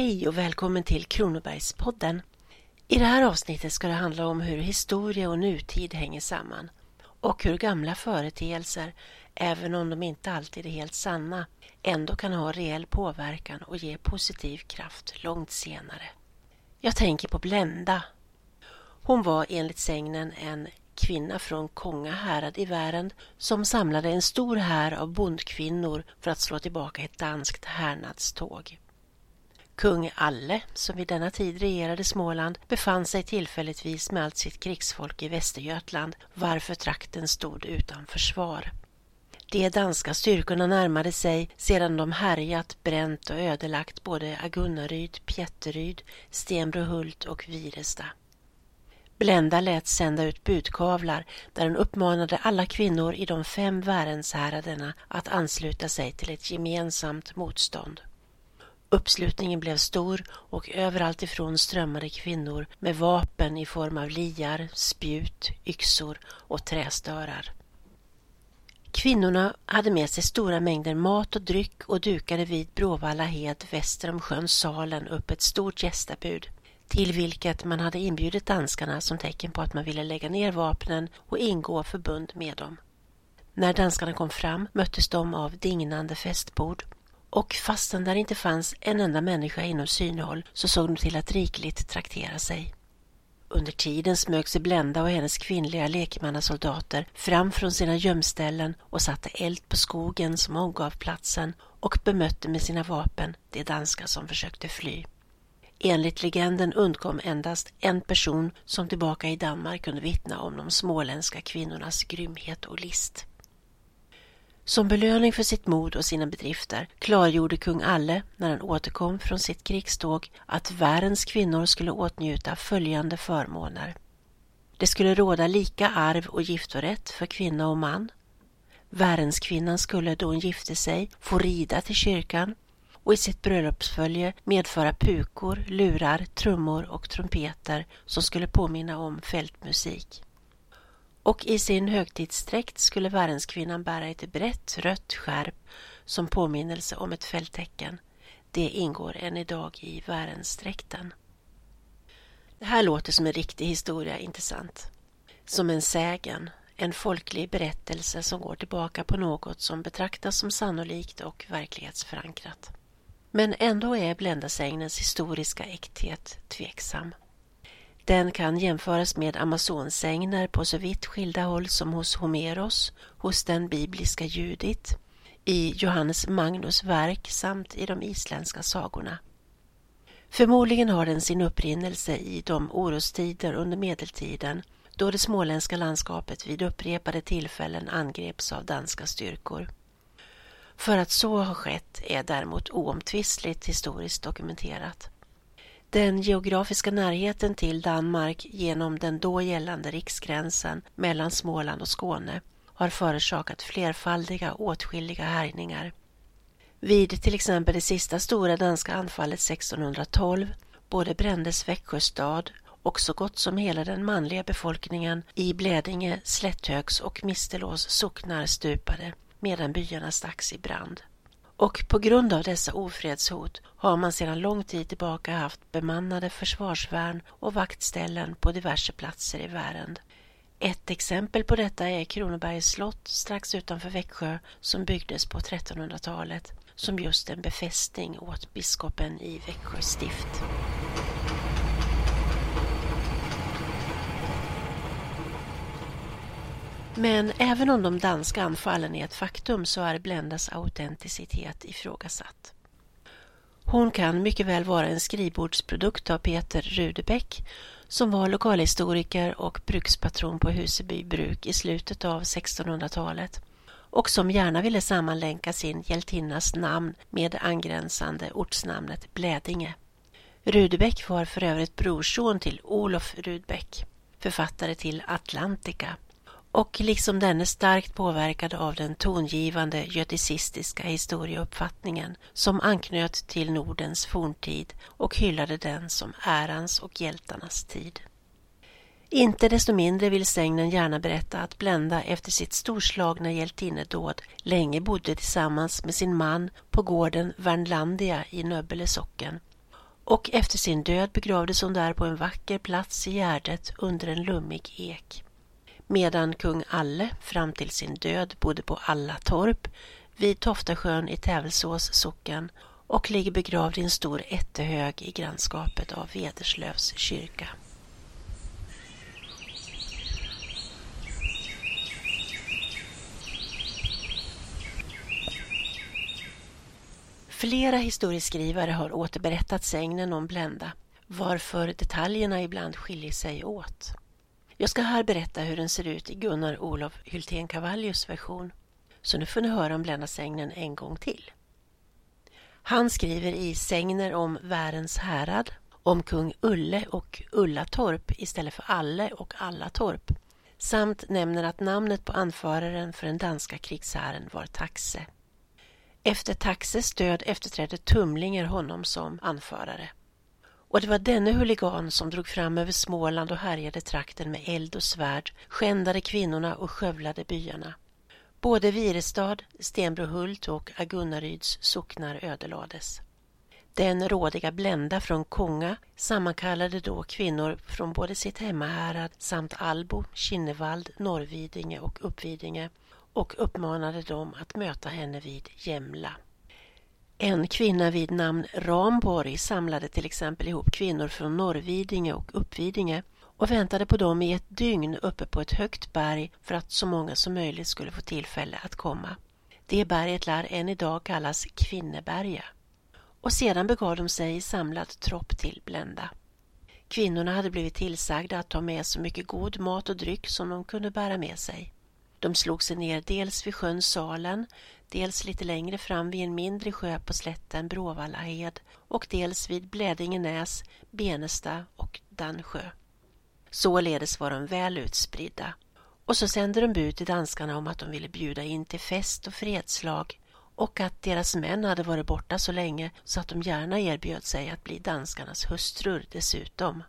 Hej och välkommen till Kronobergspodden. I det här avsnittet ska det handla om hur historia och nutid hänger samman och hur gamla företeelser, även om de inte alltid är helt sanna, ändå kan ha reell påverkan och ge positiv kraft långt senare. Jag tänker på Blenda. Hon var enligt sägnen en kvinna från Konga härad i Värend som samlade en stor här av bondkvinnor för att slå tillbaka ett danskt härnadståg. Kung Alle, som vid denna tid regerade Småland, befann sig tillfälligtvis med allt sitt krigsfolk i Västergötland, varför trakten stod utan försvar. De danska styrkorna närmade sig sedan de härjat, bränt och ödelagt både Agunnaryd, Pjätteryd, Stenbrohult och Viresta. Blenda lät sända ut budkavlar där hon uppmanade alla kvinnor i de fem Värendshäraderna att ansluta sig till ett gemensamt motstånd. Uppslutningen blev stor och överallt ifrån strömmade kvinnor med vapen i form av liar, spjut, yxor och trästörar. Kvinnorna hade med sig stora mängder mat och dryck och dukade vid Bråvalla hed väster om sjön Salen upp ett stort gästabud till vilket man hade inbjudit danskarna som tecken på att man ville lägga ner vapnen och ingå förbund med dem. När danskarna kom fram möttes de av dignande festbord och fastän där inte fanns en enda människa inom synhåll så såg de till att rikligt traktera sig. Under tiden smög sig Blenda och hennes kvinnliga lekmannasoldater fram från sina gömställen och satte eld på skogen som omgav platsen och bemötte med sina vapen de danskar som försökte fly. Enligt legenden undkom endast en person som tillbaka i Danmark kunde vittna om de småländska kvinnornas grymhet och list. Som belöning för sitt mod och sina bedrifter klargjorde kung Alle, när han återkom från sitt krigståg, att världens kvinnor skulle åtnjuta följande förmåner. Det skulle råda lika arv och giftorätt för kvinna och man. Värendskvinnan skulle då hon gifte sig få rida till kyrkan och i sitt bröllopsfölje medföra pukor, lurar, trummor och trumpeter som skulle påminna om fältmusik och i sin högtidsdräkt skulle Värendskvinnan bära ett brett rött skärp som påminnelse om ett fälttecken. Det ingår än idag i Värendsdräkten. Det här låter som en riktig historia, inte sant? Som en sägen, en folklig berättelse som går tillbaka på något som betraktas som sannolikt och verklighetsförankrat. Men ändå är Bländasägnens historiska äkthet tveksam. Den kan jämföras med Amazonsägner på så vitt skilda håll som hos Homeros, hos den bibliska Judit, i Johannes Magnus verk samt i de isländska sagorna. Förmodligen har den sin upprinnelse i de orostider under medeltiden då det småländska landskapet vid upprepade tillfällen angreps av danska styrkor. För att så har skett är däremot oomtvistligt historiskt dokumenterat. Den geografiska närheten till Danmark genom den då gällande riksgränsen mellan Småland och Skåne har förorsakat flerfaldiga åtskilliga härjningar. Vid till exempel det sista stora danska anfallet 1612 både brändes Växjö stad och så gott som hela den manliga befolkningen i Blädinge, Slätthögs och Mistelås socknar stupade medan byarna stacks i brand. Och på grund av dessa ofredshot har man sedan lång tid tillbaka haft bemannade försvarsvärn och vaktställen på diverse platser i Värend. Ett exempel på detta är Kronobergs slott strax utanför Växjö som byggdes på 1300-talet som just en befästning åt biskopen i Växjö stift. Men även om de danska anfallen är ett faktum så är Blendas autenticitet ifrågasatt. Hon kan mycket väl vara en skrivbordsprodukt av Peter Rudebeck som var lokalhistoriker och brukspatron på Huseby bruk i slutet av 1600-talet och som gärna ville sammanlänka sin hjältinnas namn med angränsande ortsnamnet Blädinge. Rudebeck var för övrigt brorson till Olof Rudbeck, författare till Atlantica och liksom denne starkt påverkad av den tongivande göticistiska historieuppfattningen som anknöt till Nordens forntid och hyllade den som ärans och hjältarnas tid. Inte desto mindre vill sägnen gärna berätta att Blenda efter sitt storslagna hjältinnedåd länge bodde tillsammans med sin man på gården Värnlandia i Nöbbele socken och efter sin död begravdes hon där på en vacker plats i Gärdet under en lummig ek. Medan kung Alle fram till sin död bodde på Allatorp vid Toftasjön i Tävelsås socken och ligger begravd i en stor ättehög i grannskapet av Vederslövs kyrka. Flera historieskrivare har återberättat sägnen om Blenda, varför detaljerna ibland skiljer sig åt. Jag ska här berätta hur den ser ut i Gunnar Olof Hyltén Cavallius version, så nu får ni höra om Blenda-sägnen en gång till. Han skriver i Sägner om Värens härad om kung Ulle och Ullatorp istället för Alle och Allatorp samt nämner att namnet på anföraren för den danska krigshären var Taxe. Efter Taxes död efterträdde Tumlinger honom som anförare. Och det var denne huligan som drog fram över Småland och härjade trakten med eld och svärd, skändade kvinnorna och skövlade byarna. Både Virestad, Stenbrohult och Agunnaryds socknar ödelades. Den rådiga Blenda från Konga sammankallade då kvinnor från både sitt hemmahärad samt Albo, Kinnevald, Norrvidinge och Uppvidinge och uppmanade dem att möta henne vid Jämla. En kvinna vid namn Ramborg samlade till exempel ihop kvinnor från Norrvidinge och Uppvidinge och väntade på dem i ett dygn uppe på ett högt berg för att så många som möjligt skulle få tillfälle att komma. Det berget lär än idag kallas Kvinneberga. Och sedan begav de sig i samlad tropp till Blända. Kvinnorna hade blivit tillsagda att ta med så mycket god mat och dryck som de kunde bära med sig. De slog sig ner dels vid sjön Salen, dels lite längre fram vid en mindre sjö på slätten Bråvallahed och dels vid Blädingenäs, Benesta och Dansjö. Således var de väl utspridda. Och så sände de bud till danskarna om att de ville bjuda in till fest och fredslag och att deras män hade varit borta så länge så att de gärna erbjöd sig att bli danskarnas hustrur dessutom.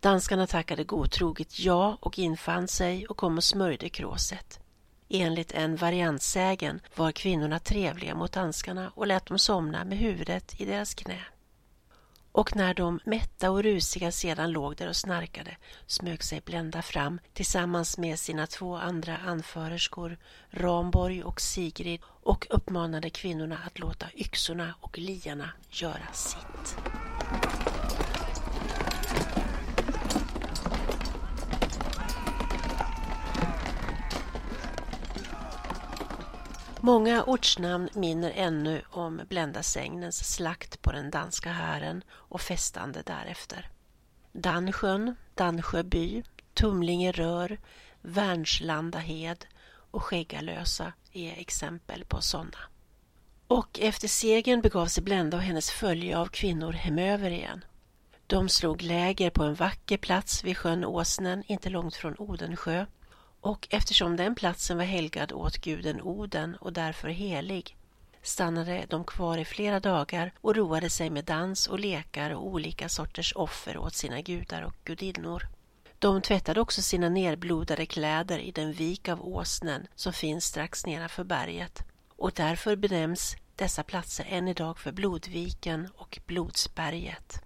Danskarna tackade godtroget ja och infann sig och kom och smörjde kråset. Enligt en variantsägen var kvinnorna trevliga mot danskarna och lät dem somna med huvudet i deras knä. Och när de mätta och rusiga sedan låg där och snarkade smög sig Blenda fram tillsammans med sina två andra anförerskor Ramborg och Sigrid och uppmanade kvinnorna att låta yxorna och liarna göra sitt. Många ortsnamn minner ännu om Bländasägnens slakt på den danska hären och festande därefter. Dansjön, Dansjöby, Tumlinge rör, Värnslandahed och Skäggalösa är exempel på sådana. Och efter segern begav sig Blenda och hennes följe av kvinnor hemöver igen. De slog läger på en vacker plats vid sjön Åsnen, inte långt från Odensjö och eftersom den platsen var helgad åt guden Oden och därför helig stannade de kvar i flera dagar och roade sig med dans och lekar och olika sorters offer åt sina gudar och gudinnor. De tvättade också sina nerblodade kläder i den vik av åsnen som finns strax nedanför berget och därför benämns dessa platser än idag för Blodviken och Blodsberget.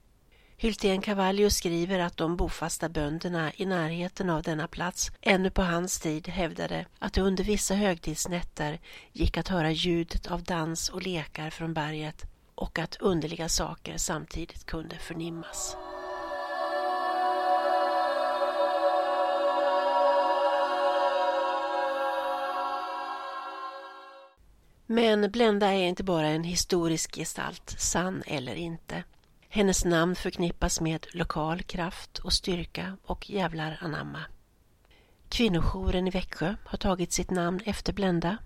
Hyltén-Cavallius skriver att de bofasta bönderna i närheten av denna plats ännu på hans tid hävdade att det under vissa högtidsnätter gick att höra ljudet av dans och lekar från berget och att underliga saker samtidigt kunde förnimmas. Men Blenda är inte bara en historisk gestalt, sann eller inte. Hennes namn förknippas med lokal kraft och styrka och jävlar anamma. Kvinnojouren i Växjö har tagit sitt namn efter Blenda.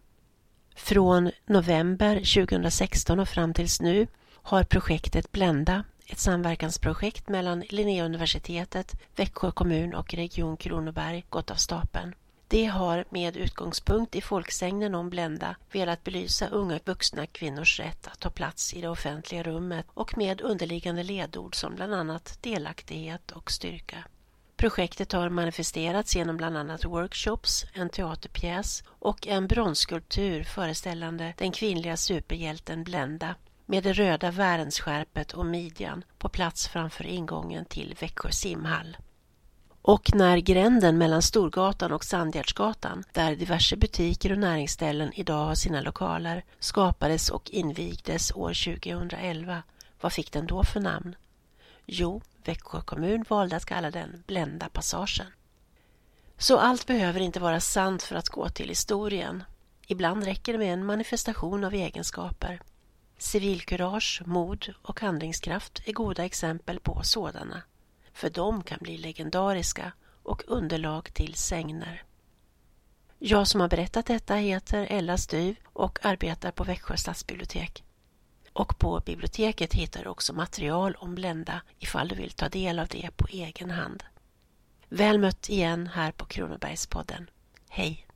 Från november 2016 och fram tills nu har projektet Blenda, ett samverkansprojekt mellan Linnéuniversitetet, Växjö kommun och Region Kronoberg, gått av stapeln. Det har med utgångspunkt i folksägnen om Blenda velat belysa unga vuxna kvinnors rätt att ta plats i det offentliga rummet och med underliggande ledord som bland annat delaktighet och styrka. Projektet har manifesterats genom bland annat workshops, en teaterpjäs och en bronsskulptur föreställande den kvinnliga superhjälten Blenda med det röda Värensskärpet och midjan på plats framför ingången till Växjö simhall. Och när gränden mellan Storgatan och Sandgärdsgatan, där diverse butiker och näringsställen idag har sina lokaler, skapades och invigdes år 2011, vad fick den då för namn? Jo, Växjö kommun valde att kalla den Blända passagen. Så allt behöver inte vara sant för att gå till historien. Ibland räcker det med en manifestation av egenskaper. Civilkurage, mod och handlingskraft är goda exempel på sådana. För de kan bli legendariska och underlag till sägner. Jag som har berättat detta heter Ella Styv och arbetar på Växjö stadsbibliotek. Och på biblioteket hittar du också material om Blenda ifall du vill ta del av det på egen hand. Väl mött igen här på Kronobergspodden. Hej!